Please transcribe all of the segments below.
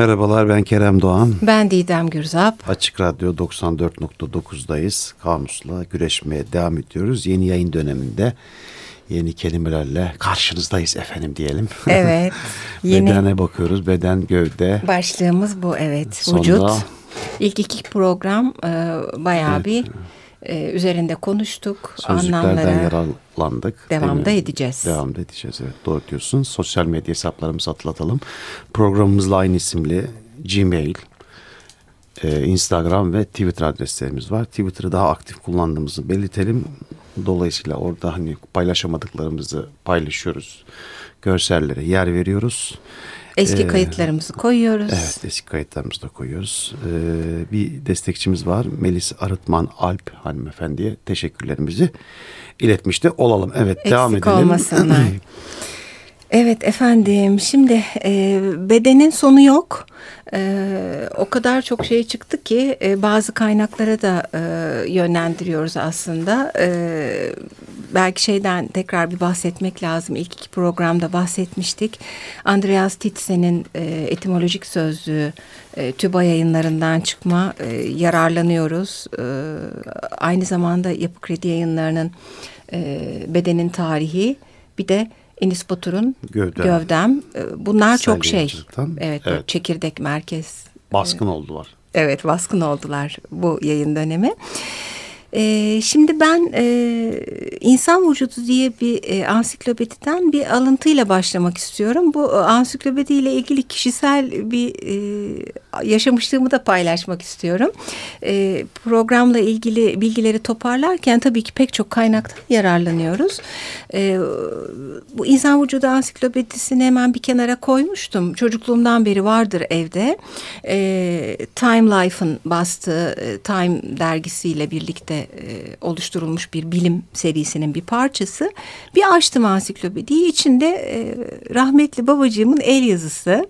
Merhabalar ben Kerem Doğan. Ben Didem Gürzap. Açık Radyo 94.9'dayız. Kamusla güreşmeye devam ediyoruz. Yeni yayın döneminde yeni kelimelerle karşınızdayız efendim diyelim. Evet. Yeni Bedene bakıyoruz. Beden, gövde. başlığımız bu evet. Sonra- Vücut. İlk iki program e, bayağı bir e, üzerinde konuştuk. Sözlüklerden yararlandık. devamda edeceğiz. Devam da edeceğiz evet doğru diyorsun. Sosyal medya hesaplarımızı hatırlatalım. Programımızla aynı isimli Gmail, e, Instagram ve Twitter adreslerimiz var. Twitter'ı daha aktif kullandığımızı belirtelim. Dolayısıyla orada hani paylaşamadıklarımızı paylaşıyoruz. Görsellere yer veriyoruz. Eski Ee, kayıtlarımızı koyuyoruz. Evet eski kayıtlarımızı da koyuyoruz. Ee, bir destekçimiz var. Melis Arıtman Alp hanımefendiye teşekkürlerimizi iletmiş de olalım. Evet devam Eksik edelim. olmasınlar. Evet efendim şimdi e, bedenin sonu yok. E, o kadar çok şey çıktı ki e, bazı kaynaklara da e, yönlendiriyoruz aslında. E, belki şeyden tekrar bir bahsetmek lazım. İlk iki programda bahsetmiştik. Andreas Titsen'in e, etimolojik sözlüğü e, TÜBA yayınlarından çıkma e, yararlanıyoruz. E, aynı zamanda Yapı Kredi yayınlarının e, bedenin tarihi bir de Enis Batur'un Gövdem. Gövdem. E, Bunlar Kişisel çok şey. Evet, Evet. çekirdek merkez. Baskın oldular. Evet baskın oldular bu yayın dönemi. Ee, şimdi ben e, insan vücudu diye bir e, ansiklopediden bir alıntıyla başlamak istiyorum. Bu e, ansiklopediyle ilgili kişisel bir e, yaşamışlığımı da paylaşmak istiyorum. E, programla ilgili bilgileri toparlarken tabii ki pek çok kaynaktan yararlanıyoruz. E, bu insan vücudu ansiklopedisini hemen bir kenara koymuştum. Çocukluğumdan beri vardır evde. E, Time Life'ın bastığı e, Time dergisiyle birlikte e, oluşturulmuş bir bilim serisinin bir parçası. Bir açtım ansiklopediyi. İçinde e, rahmetli babacığımın el yazısı.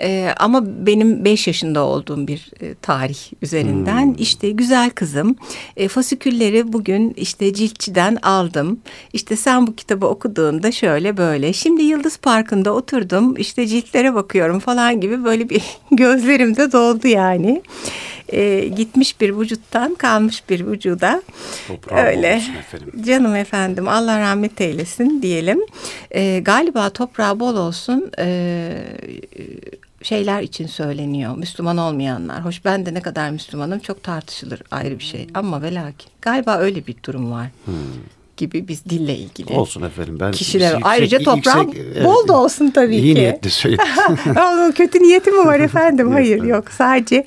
E, ama benim 5 yaşında olduğum bir e, tarih üzerinden işte güzel kızım e, fasikülleri bugün işte ciltçiden aldım. İşte sen bu kitabı okuduğunda şöyle böyle. Şimdi Yıldız Parkı'nda oturdum işte ciltlere bakıyorum falan gibi böyle bir gözlerim de doldu yani. E, gitmiş bir vücuttan kalmış bir vücuda. Toprağı Öyle. efendim. Canım efendim Allah rahmet eylesin diyelim. E, galiba toprağı bol olsun e, şeyler için söyleniyor. Müslüman olmayanlar. Hoş ben de ne kadar Müslümanım çok tartışılır ayrı bir şey. Ama ve lakin galiba öyle bir durum var. Gibi biz dille ilgili. Olsun efendim. Ben Kişiler yüksek- ayrıca toprağım yüksek- evet. bol da olsun tabii İyi ki. niyetli söyledim. Kötü niyeti mi var efendim? Hayır yok. Sadece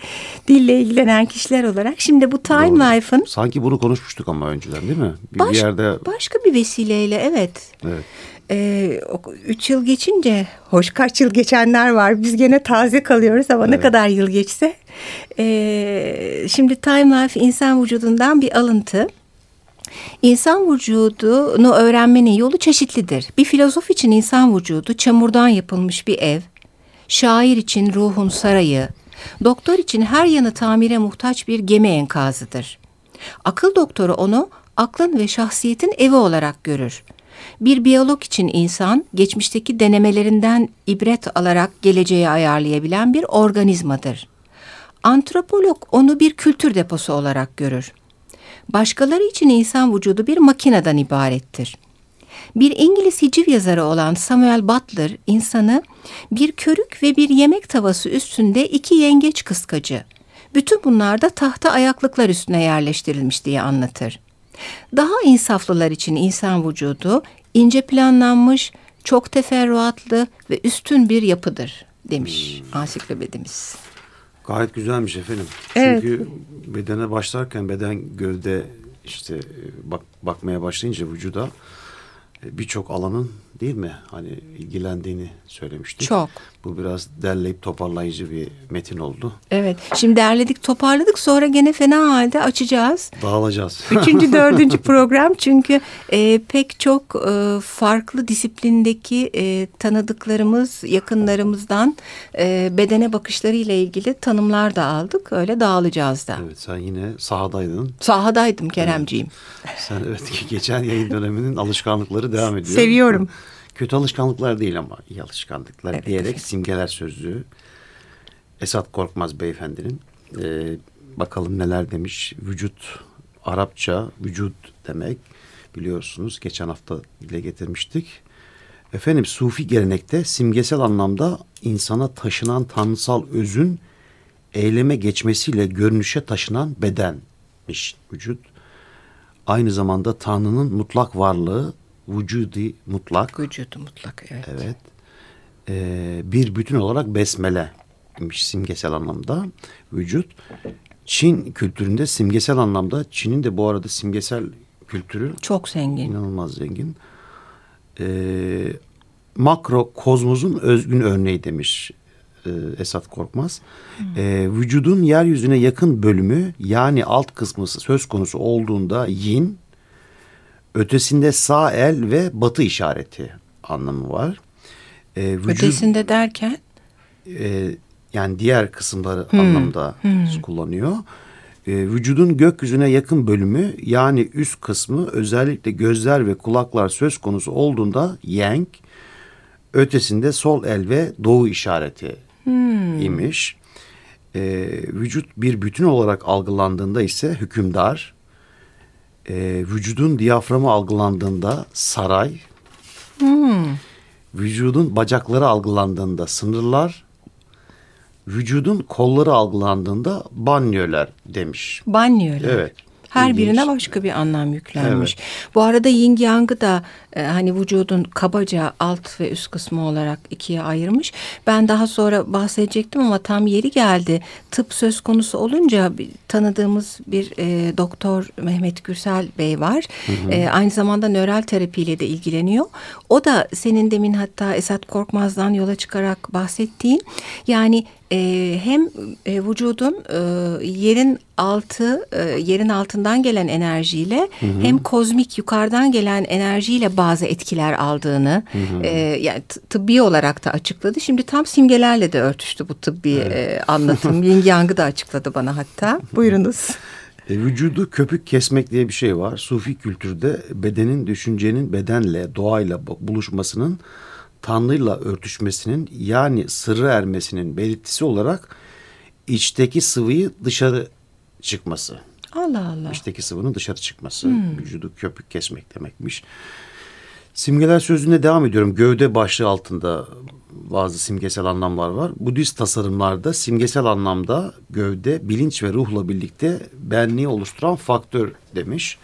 dille ilgilenen kişiler olarak. Şimdi bu Time. Life'ın Sanki bunu konuşmuştuk ama önceden değil mi? Bir, bir Baş- yerde başka bir vesileyle evet. evet. Ee, üç yıl geçince hoş kaç yıl geçenler var biz gene taze kalıyoruz ama ne kadar yıl geçse Ee, şimdi Time Life insan vücudundan bir alıntı İnsan vücudunu öğrenmenin yolu çeşitlidir. Bir filozof için insan vücudu çamurdan yapılmış bir ev, şair için ruhun sarayı, doktor için her yanı tamire muhtaç bir gemi enkazıdır. Akıl doktoru onu aklın ve şahsiyetin evi olarak görür. Bir biyolog için insan, geçmişteki denemelerinden ibret alarak geleceği ayarlayabilen bir organizmadır. Antropolog onu bir kültür deposu olarak görür. Başkaları için insan vücudu bir makineden ibarettir. Bir İngiliz hiciv yazarı olan Samuel Butler insanı bir körük ve bir yemek tavası üstünde iki yengeç kıskacı. Bütün bunlar da tahta ayaklıklar üstüne yerleştirilmiş diye anlatır. Daha insaflılar için insan vücudu ince planlanmış, çok teferruatlı ve üstün bir yapıdır demiş ansiklopedimiz. Gayet güzelmiş efendim. Evet. Çünkü bedene başlarken beden gövde işte e, bak bakmaya başlayınca vücuda e, birçok alanın değil mi? Hani ilgilendiğini söylemiştik. Çok. Bu biraz derleyip toparlayıcı bir metin oldu. Evet. Şimdi derledik, toparladık. Sonra gene fena halde açacağız. Dağılacağız. Üçüncü, dördüncü program çünkü e, pek çok e, farklı disiplindeki e, tanıdıklarımız, yakınlarımızdan e, bedene bakışlarıyla ilgili tanımlar da aldık. Öyle dağılacağız da. evet sen yine sahadaydın. Sahadaydım Keremciğim. Sen evet geçen yayın döneminin alışkanlıkları devam ediyor. Seviyorum. Kötü alışkanlıklar değil ama iyi alışkanlıklar diyerek simgeler sözlüğü Esat Korkmaz beyefendinin. E, bakalım neler demiş. Vücut Arapça vücut demek biliyorsunuz. Geçen hafta dile getirmiştik. Efendim Sufi gelenekte simgesel anlamda insana taşınan tanrısal özün eyleme geçmesiyle görünüşe taşınan bedenmiş vücut. Aynı zamanda Tanrı'nın mutlak varlığı vücudi mutlak. Vücudu mutlak evet. Evet. Ee, bir bütün olarak besmelemiş simgesel anlamda vücut. Çin kültüründe simgesel anlamda Çin'in de bu arada simgesel kültürü çok zengin. İnanılmaz zengin. Ee, makro kozmosun özgün örneği demiş e, Esat Korkmaz. Hmm. E, vücudun yeryüzüne yakın bölümü yani alt kısmı söz konusu olduğunda yin, ötesinde sağ el ve batı işareti anlamı var. E, vücut, ötesinde derken? E, yani diğer kısımları hmm. anlamda hmm. kullanıyor. E, vücudun gökyüzüne yakın bölümü yani üst kısmı özellikle gözler ve kulaklar söz konusu olduğunda yang, ötesinde sol el ve doğu işareti hmm. imiş. E, vücut bir bütün olarak algılandığında ise hükümdar, e, vücudun diyaframı algılandığında saray, hmm. vücudun bacakları algılandığında sınırlar, vücudun kolları algılandığında banyolar demiş. Banyolar. Evet. Her İlginç. birine başka bir anlam yüklenmiş. Evet. Bu arada yin yang'ı da e, hani vücudun kabaca alt ve üst kısmı olarak ikiye ayırmış. Ben daha sonra bahsedecektim ama tam yeri geldi. Tıp söz konusu olunca bir, tanıdığımız bir e, doktor Mehmet Gürsel Bey var. Hı hı. E, aynı zamanda nöral terapiyle de ilgileniyor. O da senin demin hatta Esat Korkmaz'dan yola çıkarak bahsettiğin yani e, hem e, vücudun e, yerin altı e, yerin altından gelen enerjiyle hı hı. hem kozmik yukarıdan gelen enerjiyle bazı etkiler aldığını hı hı. E, yani tıbbi olarak da açıkladı. Şimdi tam simgelerle de örtüştü bu tıbbi evet. e, anlatım. Ying Yang'ı da açıkladı bana hatta. Buyurunuz. E, vücudu köpük kesmek diye bir şey var. Sufi kültürde bedenin düşüncenin bedenle, doğayla buluşmasının Tanrı'yla örtüşmesinin yani sırrı ermesinin belirtisi olarak içteki sıvıyı dışarı çıkması. Allah Allah. İçteki sıvının dışarı çıkması. Hmm. Vücudu köpük kesmek demekmiş. Simgeler sözüne devam ediyorum. Gövde başlığı altında bazı simgesel anlamlar var. Budist tasarımlarda simgesel anlamda gövde bilinç ve ruhla birlikte benliği oluşturan faktör demiş.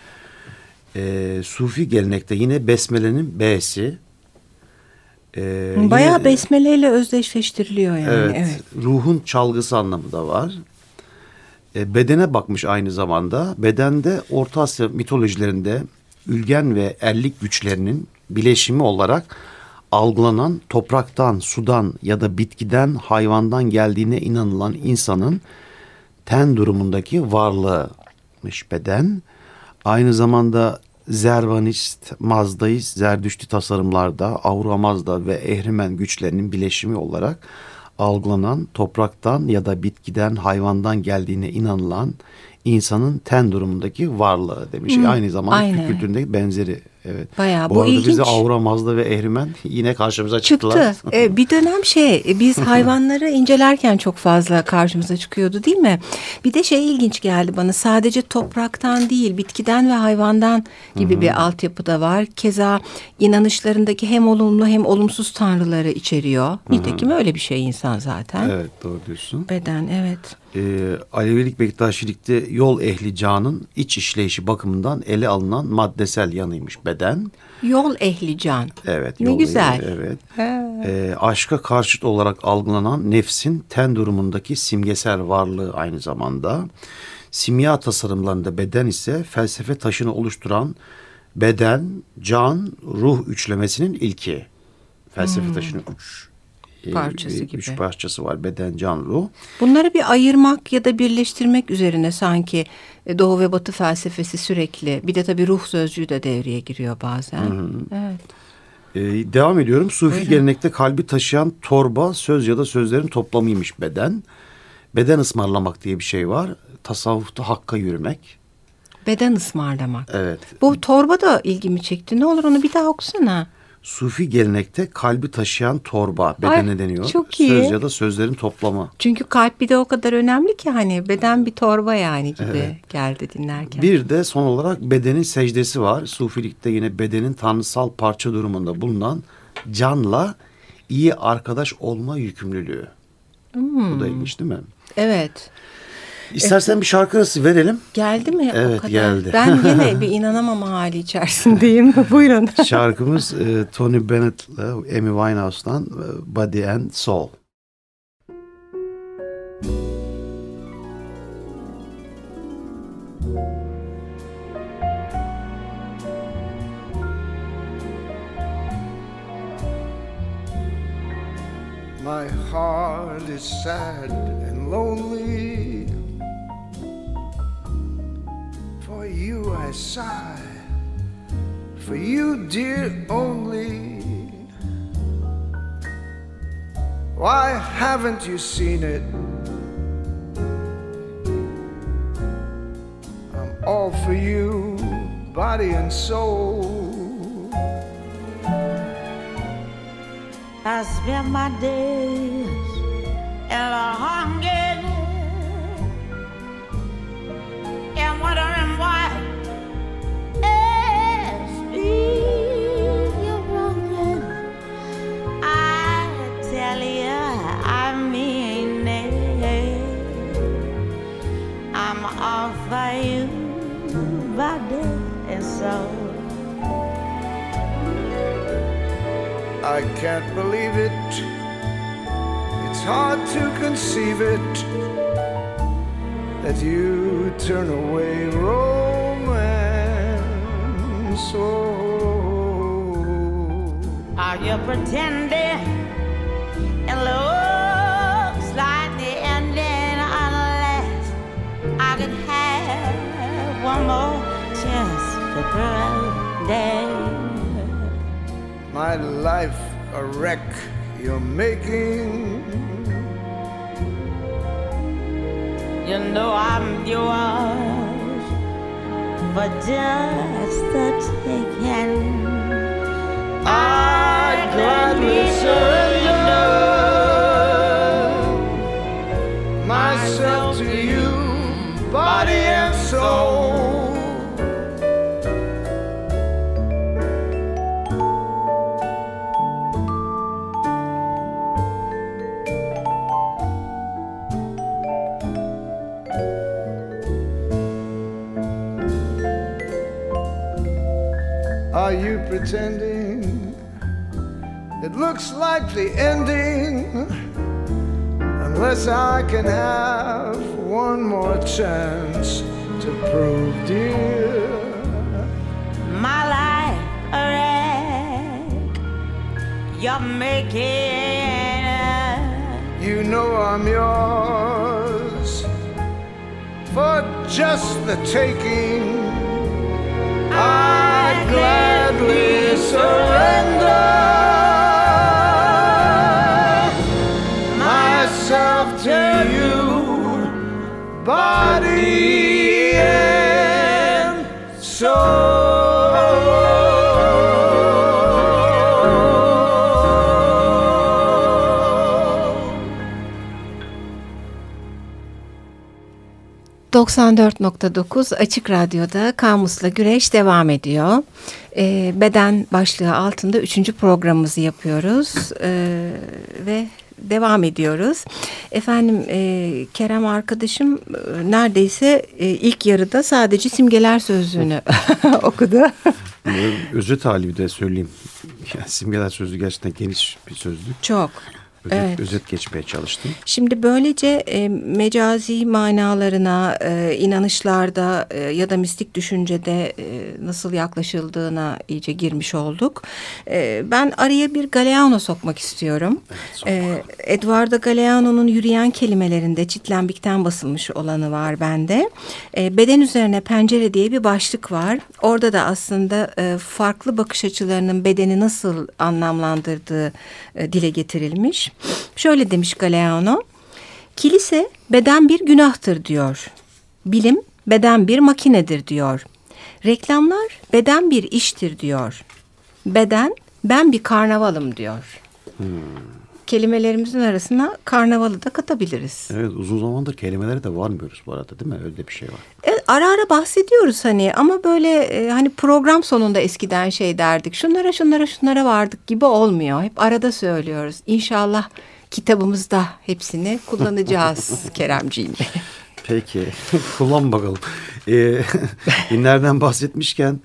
Ee, Sufi gelenekte yine besmelenin B'si, ee, Bayağı yine, besmeleyle özdeşleştiriliyor yani. Evet, evet. Ruhun çalgısı anlamı da var. E, bedene bakmış aynı zamanda. Bedende Orta Asya mitolojilerinde ülgen ve erlik güçlerinin bileşimi olarak algılanan topraktan, sudan ya da bitkiden, hayvandan geldiğine inanılan insanın ten durumundaki varlığımış beden. Aynı zamanda Zervanist, Mazdaist, Zerdüştü tasarımlarda Avra Mazda ve Ehrimen güçlerinin bileşimi olarak algılanan topraktan ya da bitkiden, hayvandan geldiğine inanılan insanın ten durumundaki varlığı demiş. Hmm, Aynı zamanda Aynen. kültüründeki benzeri Evet. Bayağı bu, bu arada ilginç. bize Avra Mazda ve Ehrimen yine karşımıza çıktılar. Çıktı. ee, bir dönem şey biz hayvanları incelerken çok fazla karşımıza çıkıyordu değil mi? Bir de şey ilginç geldi bana sadece topraktan değil bitkiden ve hayvandan gibi Hı-hı. bir altyapı da var. Keza inanışlarındaki hem olumlu hem olumsuz tanrıları içeriyor. Hı-hı. Nitekim öyle bir şey insan zaten. Evet doğru diyorsun. Beden evet. Ee, Alevilik Bektaşilikte yol ehli canın iç işleyişi bakımından ele alınan maddesel yanıymış beden. Yol ehli can. Evet. Ne güzel. Ehli, evet. Ee, aşka karşıt olarak algılanan nefsin ten durumundaki simgesel varlığı aynı zamanda. Simya tasarımlarında beden ise felsefe taşını oluşturan beden, can, ruh üçlemesinin ilki. Felsefe hmm. taşının üç e, parçası gibi. Üç parçası var beden, can, ruh. Bunları bir ayırmak ya da birleştirmek üzerine sanki e, Doğu ve Batı felsefesi sürekli. Bir de tabii ruh sözcüğü de devreye giriyor bazen. Hı hı. Evet. Ee, devam ediyorum. Sufi Buyurun. gelenekte kalbi taşıyan torba söz ya da sözlerin toplamıymış beden. Beden ısmarlamak diye bir şey var. Tasavvufta hakka yürümek. Beden ısmarlamak. Evet. Bu torba da ilgimi çekti. Ne olur onu bir daha okusana. Sufi gelenekte kalbi taşıyan torba bedene Ay, deniyor. çok iyi. Söz ya da sözlerin toplamı. Çünkü kalp bir de o kadar önemli ki hani beden bir torba yani gibi geldi dinlerken. Bir de son olarak bedenin secdesi var. Sufilikte yine bedenin tanrısal parça durumunda bulunan canla iyi arkadaş olma yükümlülüğü. Bu da ilginç değil mi? Evet. İstersen bir şarkı arası verelim. Geldi mi Evet, o kadar? geldi. Ben yine bir inanamama hali içerisindeyim. Buyurun. Şarkımız e, Tony Bennett'la Amy Winehouse'dan e, Body and Soul. My heart is sad and lonely. You I sigh, for you, dear, only. Why haven't you seen it? I'm all for you, body and soul. I spend my days in a hunger I can't believe it. It's hard to conceive it that you turn away romance. Oh, Are you pretending? It looks like the ending unless I could have one more chance to pretend. my life a wreck you're making. You know I'm yours but just the taking. I gladly surrender pretending? It looks like the ending. Unless I can have one more chance to prove, dear. My life a wreck. You're making. You know I'm yours for just the taking. 94.9 Açık Radyo'da Kamus'la Güreş devam ediyor. Ee, beden başlığı altında üçüncü programımızı yapıyoruz Ee, ve devam ediyoruz. Efendim e, Kerem arkadaşım e, neredeyse e, ilk yarıda sadece simgeler sözlüğünü okudu. Özet hali de söyleyeyim. Yani simgeler sözlüğü gerçekten geniş bir sözlük. Çok. Özet, Evet. özet geçmeye çalıştım. Şimdi böylece e, mecazi manalarına, e, inanışlarda e, ya da mistik düşüncede e, nasıl yaklaşıldığına iyice girmiş olduk. E, ben araya bir Galeano sokmak istiyorum. e, Eduardo Galeano'nun yürüyen kelimelerinde çitlenbikten basılmış olanı var bende. E, beden üzerine pencere diye bir başlık var. Orada da aslında e, farklı bakış açılarının bedeni nasıl anlamlandırdığı e, dile getirilmiş. Şöyle demiş Galeano. Kilise beden bir günahtır diyor. Bilim beden bir makinedir diyor. Reklamlar beden bir iştir diyor. Beden Ben bir karnavalım diyor. Kelimelerimizin arasına karnavalı da katabiliriz. Evet uzun zamandır kelimelere de varmıyoruz bu arada değil mi? Öyle bir şey var. Evet, ara ara bahsediyoruz hani ama böyle e, hani program sonunda eskiden şey derdik. Şunlara şunlara şunlara vardık gibi olmuyor. Hep arada söylüyoruz. İnşallah kitabımızda hepsini kullanacağız Keremciğim. Peki kullan bakalım. Ee, dinlerden bahsetmişken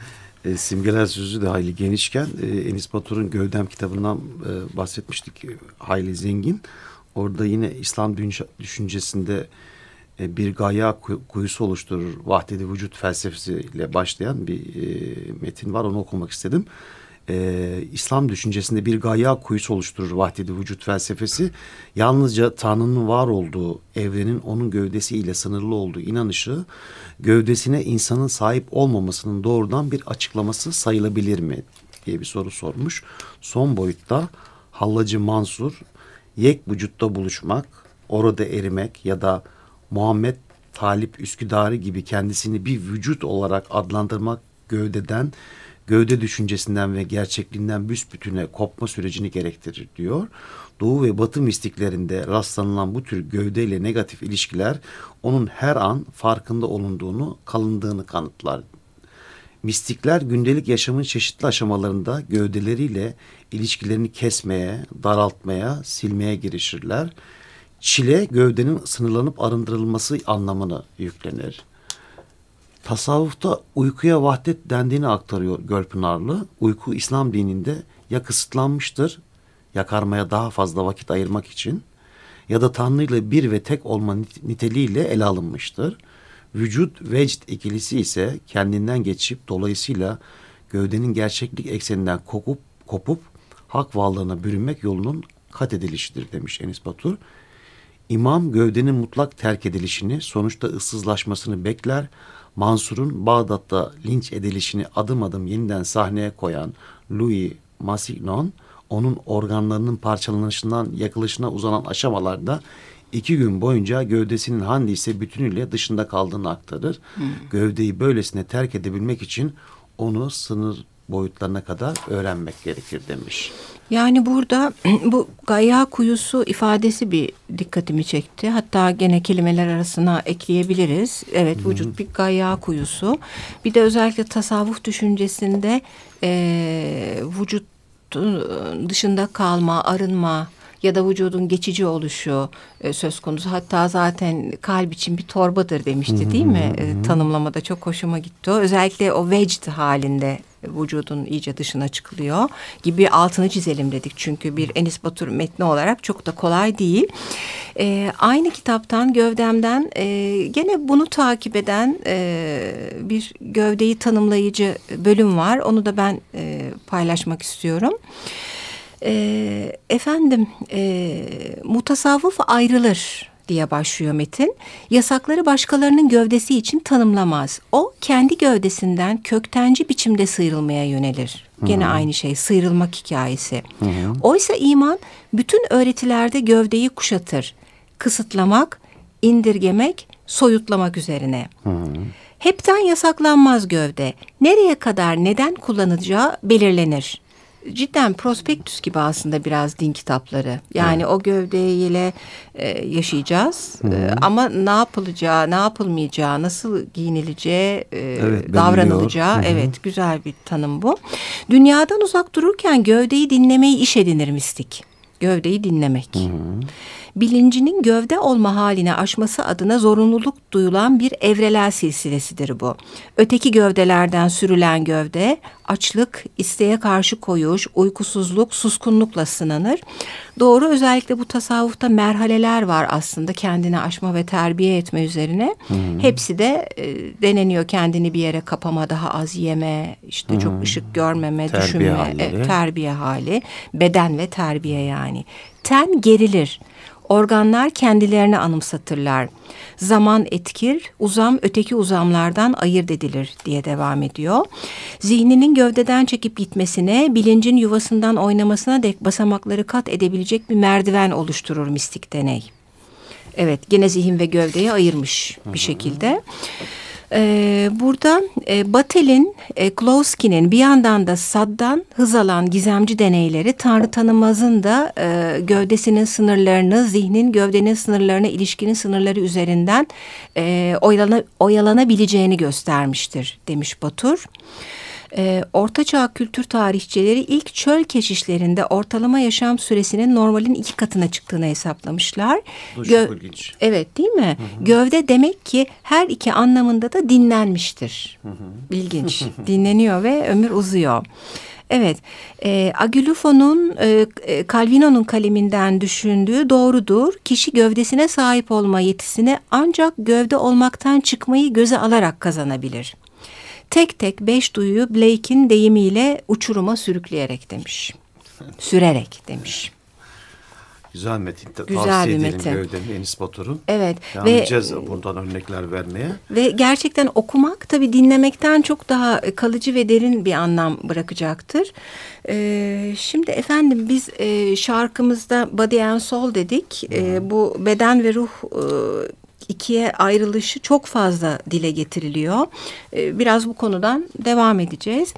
e, simgeler sözü de hayli genişken e, Enis Batur'un Gövdem kitabından e, bahsetmiştik. E, hayli zengin. Orada yine İslam düşüncesinde e, bir gaya kuy- kuyusu oluşturur. Vahdedi vücut felsefesiyle başlayan bir e, metin var. Onu okumak istedim. İslam düşüncesinde bir gaya kuyusu oluşturur vahdedi vücut felsefesi. Yalnızca Tanrı'nın var olduğu, evrenin onun gövdesiyle sınırlı olduğu inanışı gövdesine insanın sahip olmamasının doğrudan bir açıklaması sayılabilir mi diye bir soru sormuş. Son boyutta Hallacı Mansur yek vücutta buluşmak, orada erimek ya da Muhammed Talip Üsküdarı gibi kendisini bir vücut olarak adlandırmak gövdeden, gövde düşüncesinden ve gerçekliğinden büsbütüne kopma sürecini gerektirir diyor. Doğu ve Batı mistiklerinde rastlanılan bu tür gövdeyle negatif ilişkiler onun her an farkında olunduğunu, kalındığını kanıtlar Mistikler gündelik yaşamın çeşitli aşamalarında gövdeleriyle ilişkilerini kesmeye, daraltmaya, silmeye girişirler. Çile gövdenin sınırlanıp arındırılması anlamını yüklenir. Tasavvufta uykuya vahdet dendiğini aktarıyor Gölpınarlı. Uyku İslam dininde ya kısıtlanmıştır, yakarmaya daha fazla vakit ayırmak için ya da Tanrı ile bir ve tek olma nit- niteliğiyle ele alınmıştır. Vücut vecd ikilisi ise kendinden geçip dolayısıyla gövdenin gerçeklik ekseninden kopup, kopup hak varlığına bürünmek yolunun kat edilişidir demiş Enis Batur. İmam gövdenin mutlak terk edilişini, sonuçta ıssızlaşmasını bekler. Mansur'un Bağdat'ta linç edilişini adım adım yeniden sahneye koyan Louis Massignon, onun organlarının parçalanışından yakılışına uzanan aşamalarda iki gün boyunca gövdesinin handi ise bütünüyle dışında kaldığını aktarır. Gövdeyi böylesine terk edebilmek için onu sınır boyutlarına kadar öğrenmek gerekir demiş. Yani burada bu gaya kuyusu ifadesi bir dikkatimi çekti. Hatta gene kelimeler arasına ekleyebiliriz. Evet vücut bir gaya kuyusu. Bir de özellikle tasavvuf düşüncesinde eee vücut dışında kalma, arınma ya da vücudun geçici oluşu e, söz konusu. Hatta zaten kalp için bir torbadır demişti değil mi? E, tanımlamada çok hoşuma gitti o. Özellikle o vecd halinde vücudun iyice dışına çıkılıyor gibi altını çizelim dedik. Çünkü bir Enis Batur metni olarak çok da kolay değil. E, aynı kitaptan gövdemden e, gene bunu takip eden e, bir gövdeyi tanımlayıcı bölüm var. Onu da ben e, paylaşmak istiyorum. E, efendim e, mutasavvıf ayrılır diye başlıyor metin. Yasakları başkalarının gövdesi için tanımlamaz. O kendi gövdesinden köktenci biçimde sıyrılmaya yönelir. Gene aynı şey sıyrılmak hikayesi. Oysa iman bütün öğretilerde gövdeyi kuşatır. Kısıtlamak, indirgemek, soyutlamak üzerine. Hepten yasaklanmaz gövde. Nereye kadar neden kullanılacağı belirlenir cidden prospektüs gibi aslında biraz din kitapları. Yani o gövdeyle e, yaşayacağız. E, ama ne yapılacağı, ne yapılmayacağı, nasıl giyinileceği, e, Evet, davranılacağı. Hı hı. Evet, güzel bir tanım bu. Dünyadan uzak dururken gövdeyi dinlemeyi iş edinir mistik. Gövdeyi dinlemek. Bilincinin gövde olma haline aşması adına zorunluluk duyulan bir evrelel silsilesidir bu. Öteki gövdelerden sürülen gövde, açlık, isteğe karşı koyuş, uykusuzluk, suskunlukla sınanır. Doğru özellikle bu tasavvufta merhaleler var aslında kendini aşma ve terbiye etme üzerine. Hepsi de e, deneniyor kendini bir yere kapama, daha az yeme, işte çok ışık görmeme, Terbiye düşünme, halleri. e, terbiye hali, beden ve terbiye yani. Ten gerilir. Organlar kendilerini anımsatırlar. Zaman etkir, uzam öteki uzamlardan ayırt edilir diye devam ediyor. Zihninin gövdeden çekip gitmesine, bilincin yuvasından oynamasına dek basamakları kat edebilecek bir merdiven oluşturur mistik deney. Evet, gene zihin ve gövdeyi ayırmış bir şekilde. Ee, burada e, Batel'in, e, Klowski'nin bir yandan da Sad'dan hız alan gizemci deneyleri Tanrı tanımazın da e, gövdesinin sınırlarını, zihnin gövdenin sınırlarına ilişkinin sınırları üzerinden e, oyalana, oyalanabileceğini göstermiştir demiş Batur. E, Ortaçağ kültür tarihçileri ilk çöl keşişlerinde ortalama yaşam süresinin normalin iki katına çıktığını hesaplamışlar. Bu Gö- çok ilginç. Evet değil mi? Gövde demek ki her iki anlamında da dinlenmiştir. İlginç. Dinleniyor ve ömür uzuyor. Evet, e, Agülufo'nun e, e, Calvino'nun kaleminden düşündüğü doğrudur. Kişi gövdesine sahip olma yetisini ancak gövde olmaktan çıkmayı göze alarak kazanabilir. Tek tek beş duyuyu Blake'in deyimiyle uçuruma sürükleyerek demiş. Sürerek demiş. Güzel metin. Güzel Tavsiye bir metin. Gövde'nin Enis Batur'un. Evet Devam ve buradan örnekler vermeye. Ve gerçekten okumak tabii dinlemekten çok daha kalıcı ve derin bir anlam bırakacaktır. Ee, şimdi efendim biz e, şarkımızda Body and Soul dedik. Ee, bu beden ve ruh e, ikiye ayrılışı çok fazla dile getiriliyor. Ee, biraz bu konudan devam edeceğiz.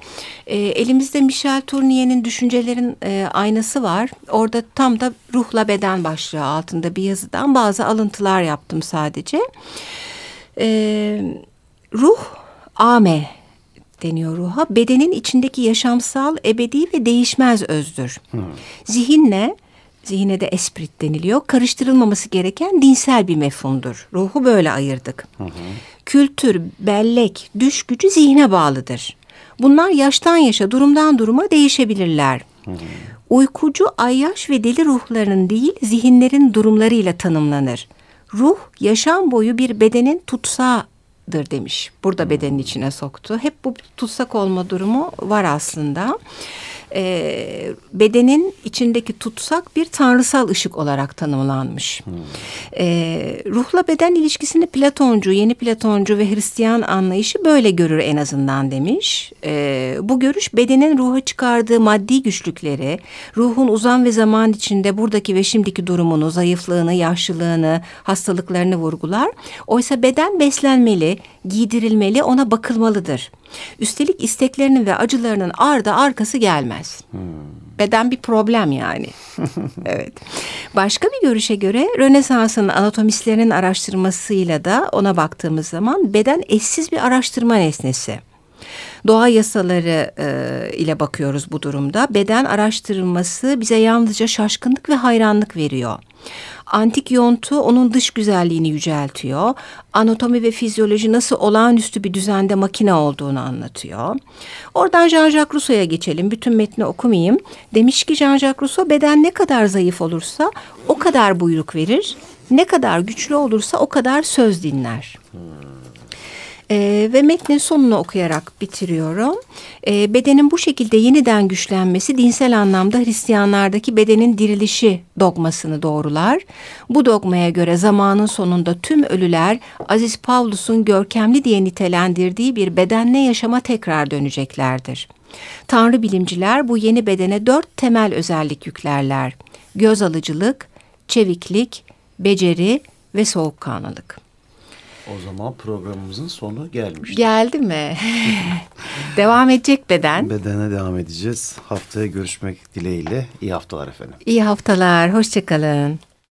Ee, elimizde Michel Tournier'in Düşüncelerin e, Aynası var. Orada tam da ruhla beden başlığı altında bir yazıdan bazı alıntılar yaptım sadece. Ee, ruh ame deniyor ruha. Bedenin içindeki yaşamsal, ebedi ve değişmez özdür. Zihinle, zihine de esprit deniliyor, karıştırılmaması gereken dinsel bir mefhumdur. Ruhu böyle ayırdık. Kültür, bellek, düş gücü zihne bağlıdır. Bunlar yaştan yaşa, durumdan duruma değişebilirler. Uykucu, ayyaş ve deli ruhların değil, zihinlerin durumlarıyla tanımlanır. Ruh, yaşam boyu bir bedenin tutsağıdır demiş. Burada bedenin içine soktu. Hep bu tutsak olma durumu var aslında. Ee, bedenin içindeki tutsak bir tanrısal ışık olarak tanımlanmış. Ee, ruhla beden ilişkisini Platoncu, yeni Platoncu ve Hristiyan anlayışı böyle görür en azından demiş. Ee, bu görüş bedenin ruha çıkardığı maddi güçlükleri, ruhun uzam ve zaman içinde buradaki ve şimdiki durumunu, zayıflığını, yaşlılığını, hastalıklarını vurgular. Oysa beden beslenmeli, giydirilmeli, ona bakılmalıdır. Üstelik isteklerinin ve acılarının ardı arkası gelmez. Beden bir problem yani. evet. Başka bir görüşe göre Rönesans'ın anatomistlerinin araştırmasıyla da ona baktığımız zaman beden eşsiz bir araştırma nesnesi. Doğa yasaları e, ile bakıyoruz bu durumda. Beden araştırılması bize yalnızca şaşkınlık ve hayranlık veriyor. Antik yontu onun dış güzelliğini yüceltiyor. Anatomi ve fizyoloji nasıl olağanüstü bir düzende makine olduğunu anlatıyor. Oradan Jean-Jacques Rousseau'ya geçelim. Bütün metni okumayayım. Demiş ki Jean-Jacques Rousseau beden ne kadar zayıf olursa o kadar buyruk verir. Ne kadar güçlü olursa o kadar söz dinler. Ee, ve metnin sonunu okuyarak bitiriyorum. Ee, bedenin bu şekilde yeniden güçlenmesi dinsel anlamda Hristiyanlardaki bedenin dirilişi dogmasını doğrular. Bu dogmaya göre zamanın sonunda tüm ölüler Aziz Pavlus'un görkemli diye nitelendirdiği bir bedenle yaşama tekrar döneceklerdir. Tanrı bilimciler bu yeni bedene dört temel özellik yüklerler. Göz alıcılık, çeviklik, beceri ve soğukkanlılık. O zaman programımızın sonu gelmiş. Geldi mi? devam edecek beden. Bedene devam edeceğiz. Haftaya görüşmek dileğiyle. İyi haftalar efendim. İyi haftalar, hoşçakalın.